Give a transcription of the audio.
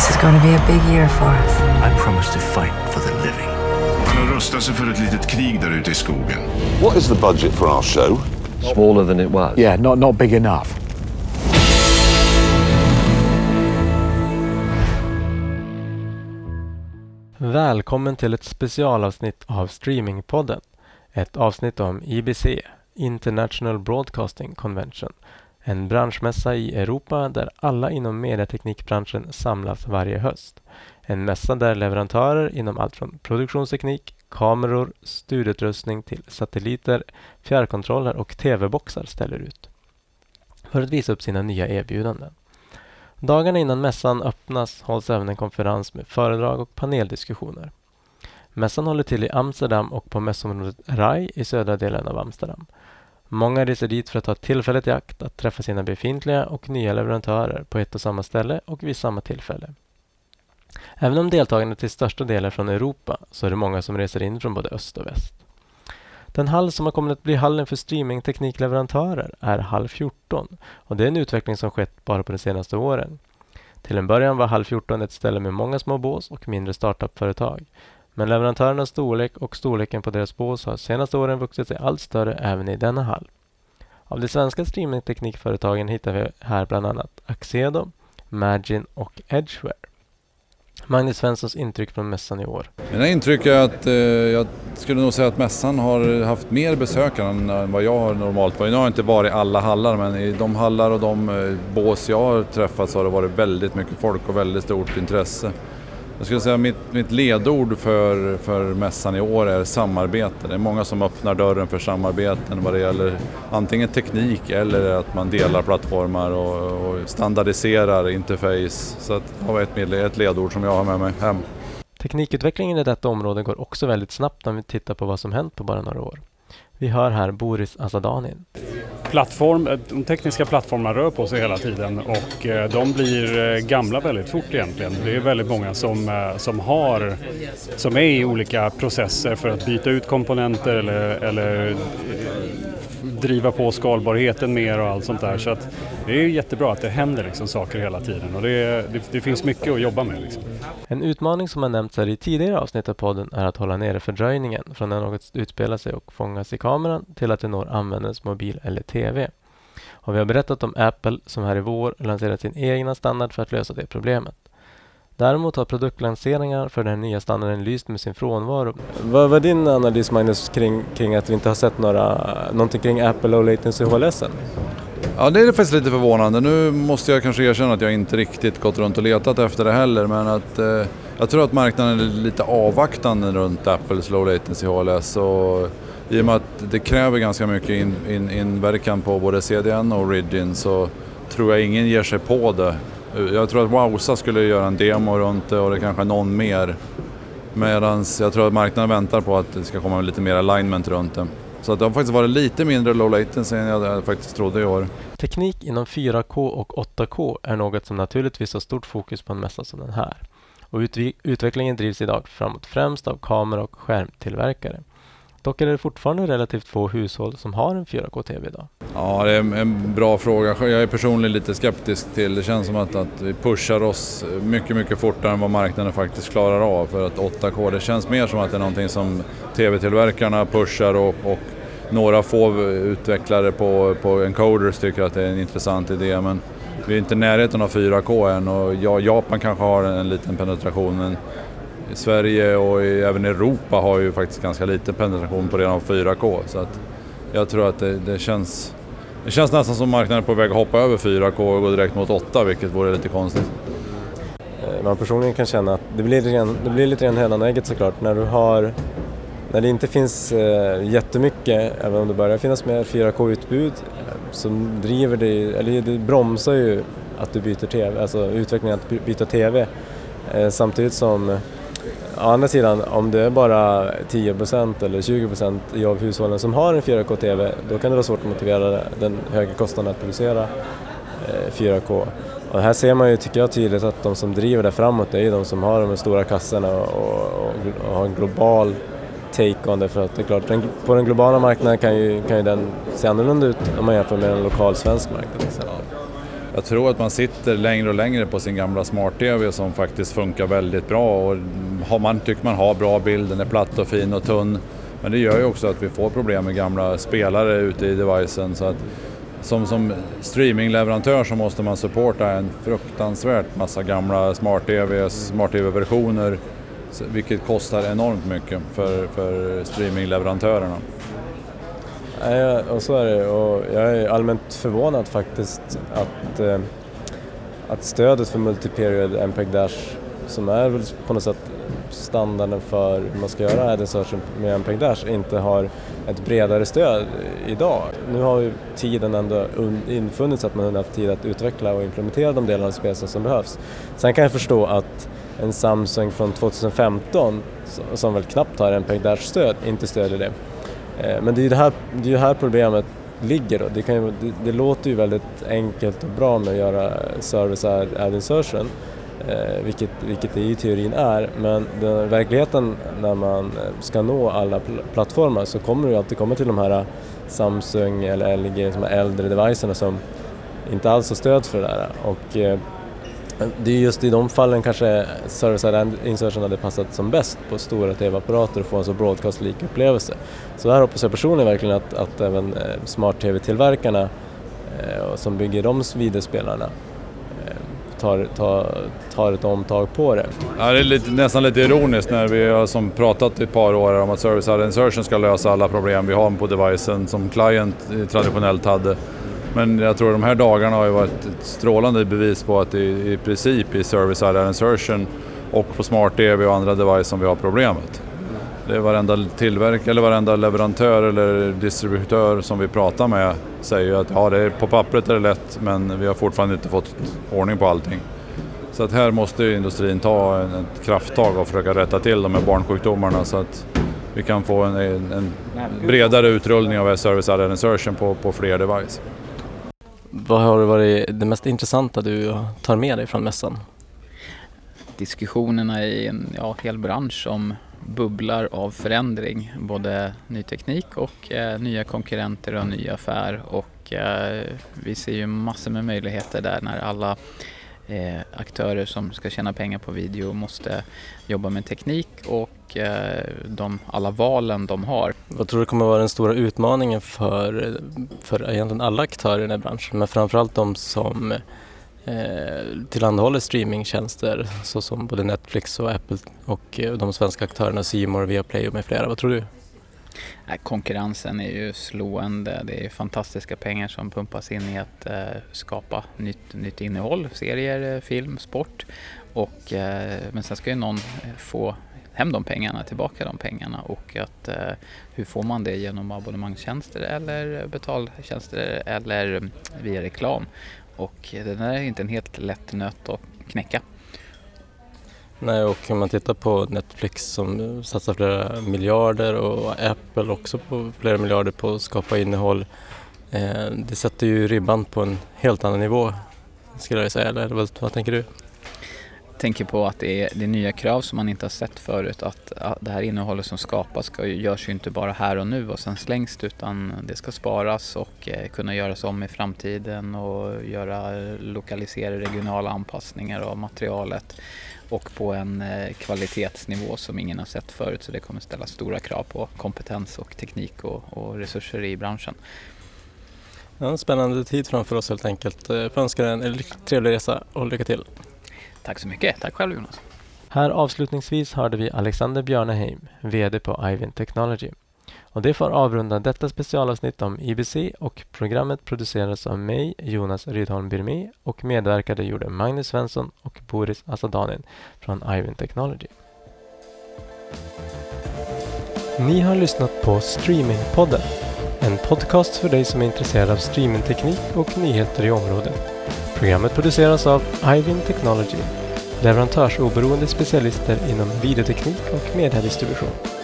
This is going to be a big year for us. I promise to fight for the living. Han har rustat sig för ett litet krig där ute i skogen. What is the budget for our show? Smaller than it was. Yeah, not, not big enough. Välkommen till ett specialavsnitt av Streamingpodden. Ett avsnitt om IBC, International Broadcasting Convention. En branschmässa i Europa där alla inom medieteknikbranschen samlas varje höst. En mässa där leverantörer inom allt från produktionsteknik, kameror, studioutrustning till satelliter, fjärrkontroller och tv-boxar ställer ut. För att visa upp sina nya erbjudanden. Dagarna innan mässan öppnas hålls även en konferens med föredrag och paneldiskussioner. Mässan håller till i Amsterdam och på mässområdet Rai i södra delen av Amsterdam. Många reser dit för att ta tillfället i akt att träffa sina befintliga och nya leverantörer på ett och samma ställe och vid samma tillfälle. Även om deltagarna till största delen är från Europa så är det många som reser in från både öst och väst. Den hall som har kommit att bli hallen för streamingteknikleverantörer är hall 14 och det är en utveckling som skett bara på de senaste åren. Till en början var hall 14 ett ställe med många små bås och mindre startupföretag. Men leverantörernas storlek och storleken på deras bås har senaste åren vuxit sig allt större även i denna hall. Av de svenska streamingteknikföretagen hittar vi här bland annat Axedo, Magin och Edgeware. Magnus Svenssons intryck från mässan i år. Mina intryck är att eh, jag skulle nog säga att mässan har haft mer besökare än vad jag har normalt varit. Nu har jag inte varit i alla hallar men i de hallar och de eh, bås jag har träffat så har det varit väldigt mycket folk och väldigt stort intresse. Jag skulle säga att mitt, mitt ledord för, för mässan i år är samarbete. Det är många som öppnar dörren för samarbeten vad det gäller antingen teknik eller att man delar plattformar och, och standardiserar interface. Så att det var ett, ett ledord som jag har med mig hem. Teknikutvecklingen i detta område går också väldigt snabbt om vi tittar på vad som hänt på bara några år. Vi hör här Boris Asadanin. Plattform, eh, de tekniska plattformarna rör på sig hela tiden och eh, de blir eh, gamla väldigt fort egentligen. Det är väldigt många som, som, har, som är i olika processer för att byta ut komponenter eller, eller driva på skalbarheten mer och allt sånt där. Så att det är jättebra att det händer liksom saker hela tiden och det, det, det finns mycket att jobba med. Liksom. En utmaning som har nämnts här i tidigare avsnitt av podden är att hålla nere fördröjningen från när något utspelar sig och fångas i kameran till att det når användarens mobil eller TV. Och vi har berättat om Apple som här i vår lanserat sin egna standard för att lösa det problemet. Däremot har produktlanseringar för den nya standarden lyst med sin frånvaro. Vad var din analys Magnus kring, kring att vi inte har sett några, någonting kring Apple Low Latency HLS än? Ja, det är faktiskt lite förvånande. Nu måste jag kanske erkänna att jag inte riktigt gått runt och letat efter det heller, men att eh, jag tror att marknaden är lite avvaktande runt Apples Low Latency HLS. Och I och med att det kräver ganska mycket in, in, inverkan på både CDN och Origin så tror jag ingen ger sig på det jag tror att Wowsa skulle göra en demo runt det och det kanske någon mer. Medan jag tror att marknaden väntar på att det ska komma lite mer alignment runt det. Så det har faktiskt varit lite mindre low latency än jag faktiskt trodde i år. Teknik inom 4K och 8K är något som naturligtvis har stort fokus på en mässa som den här. Och utvecklingen drivs idag framåt främst av kamera och skärmtillverkare. Dock är det fortfarande relativt få hushåll som har en 4K-TV idag. Ja, det är en bra fråga. Jag är personligen lite skeptisk till det. känns som att, att vi pushar oss mycket, mycket fortare än vad marknaden faktiskt klarar av. För att 8K, det känns mer som att det är någonting som TV-tillverkarna pushar och, och några få utvecklare på, på encoders tycker att det är en intressant idé. Men vi är inte i närheten av 4K än och Japan kanske har en liten penetration. Men Sverige och även Europa har ju faktiskt ganska liten penetration på redan 4K. Så att jag tror att det, det, känns, det känns nästan som marknaden är på väg att hoppa över 4K och gå direkt mot 8 vilket vore lite konstigt. Eh, man personligen kan känna att det blir lite grann, det blir lite grann hönan och ägget såklart. När du har när det inte finns eh, jättemycket, även om det börjar finnas mer 4K-utbud, eh, så driver det, eller det bromsar ju att du byter TV, alltså utvecklingen att byta TV. Eh, samtidigt som Å andra sidan, om det är bara 10% eller 20% av hushållen som har en 4K-TV, då kan det vara svårt att motivera den högre kostnaden att producera eh, 4K. Och här ser man ju, tycker jag, tydligt att de som driver det framåt det är ju de som har de stora kassorna och, och, och har en global take on det. För att det är klart, på den globala marknaden kan ju, kan ju den se annorlunda ut om man jämför med en lokal svensk marknad. Liksom jag tror att man sitter längre och längre på sin gamla smart-tv som faktiskt funkar väldigt bra och har man, tycker man har bra bild, den är platt och fin och tunn. Men det gör ju också att vi får problem med gamla spelare ute i devicen. Så att som, som streamingleverantör så måste man supporta en fruktansvärt massa gamla smart-tv, smart-tv-versioner vilket kostar enormt mycket för, för streamingleverantörerna. Ja, och så är det och jag är allmänt förvånad faktiskt att, eh, att stödet för multiperiod MPEG Dash som är väl på något sätt standarden för hur man ska göra ad insertion med MPEG Dash inte har ett bredare stöd idag. Nu har ju tiden ändå infunnits att man har haft tid att utveckla och implementera de delarna av spelsen som behövs. Sen kan jag förstå att en Samsung från 2015 som väl knappt har MPEG Dash-stöd inte stödjer det. Eh, men det är ju det här, det är här problemet ligger då. Det, ju, det, det, låter ju väldigt enkelt och bra med att göra service ad insertion eh, vilket, vilket det i teorin är men den, verkligheten när man eh, ska nå alla pl plattformar så kommer du alltid komma till de här eh, Samsung eller LG, som äldre devicerna som inte alls har stöd för det där. Och, eh, det är just i de fallen kanske service insertion hade passat som bäst på stora TV-apparater och få en så broadcast-lik upplevelse. Så här hoppas jag personligen verkligen att, att även smart-TV-tillverkarna eh, eh som bygger de videospelarna eh, tar, tar, tar ett omtag på det. Ja, det är lite, nästan lite ironiskt när vi har som pratat i ett par år om att service insertion ska lösa alla problem vi har på devicen som client eh, traditionellt hade. Men jag tror de här dagarna har ju varit ett strålande bevis på att det i princip i service side insertion och på smart-tv och andra device som vi har problemet. Det är varenda tillverkare eller varenda leverantör eller distributör som vi pratar med säger att ja, det är, på pappret är det lätt men vi har fortfarande inte fått ordning på allting. Så att här måste industrin ta ett krafttag och försöka rätta till de här barnsjukdomarna så att vi kan få en, en bredare utrullning av service side insertion på, på fler device. Vad har varit det mest intressanta du tar med dig från mässan? Diskussionerna i en ja, hel bransch som bubblar av förändring. Både ny teknik och eh, nya konkurrenter och ny affär. Och eh, vi ser ju massor med möjligheter där när alla eh, aktörer som ska tjäna pengar på video måste jobba med teknik och eh, de, alla valen de har. Vad tror du kommer vara den stora utmaningen för, för egentligen alla aktörer i den här branschen men framförallt de som eh, tillhandahåller streamingtjänster såsom både Netflix och Apple och eh, de svenska aktörerna C More, Viaplay och med flera. Vad tror du? Konkurrensen är ju slående. Det är fantastiska pengar som pumpas in i att eh, skapa nytt, nytt innehåll, serier, eh, film, sport. Och, eh, men sen ska ju någon få hem de pengarna, tillbaka de pengarna och att eh, hur får man det genom abonnemangstjänster eller betaltjänster eller mm, via reklam. Och det där är inte en helt lätt nöt att knäcka. Nej, och om man tittar på Netflix som satsar flera miljarder och Apple också på flera miljarder på att skapa innehåll. Eh, det sätter ju ribban på en helt annan nivå skulle jag säga, eller vad, vad tänker du? Jag tänker på att det är, det är, nya krav som man inte har sett förut. Att, att det här innehållet som skapas ska, görs ju inte bara här och nu och sen slängs det utan det ska sparas och eh, kunna göras om i framtiden och göra eh, lokalisera regionala anpassningar av materialet och på en eh, kvalitetsnivå som ingen har sett förut så det kommer ställa stora krav på kompetens och teknik och, och resurser i branschen. Ja, en spännande tid framför oss helt enkelt. Eh, Jag önskar en trevlig resa och lycka till. Tack så mycket. Tack själv Jonas. Här avslutningsvis hörde vi Alexander Björneheim, VD på Ivin Technology. Och det får avrunda detta specialavsnitt om IBC och programmet producerades av mig, Jonas Rydholm Birmi och medverkade gjorde Magnus Svensson och Boris Asadanin från Ivin Technology. Ni har lyssnat på Streamingpodden, en podcast för dig som är intresserad av streamingteknik och nyheter i området. Programmet produceras av Ivin Technology, leverantörsoberoende specialister inom videoteknik och mediedistribution.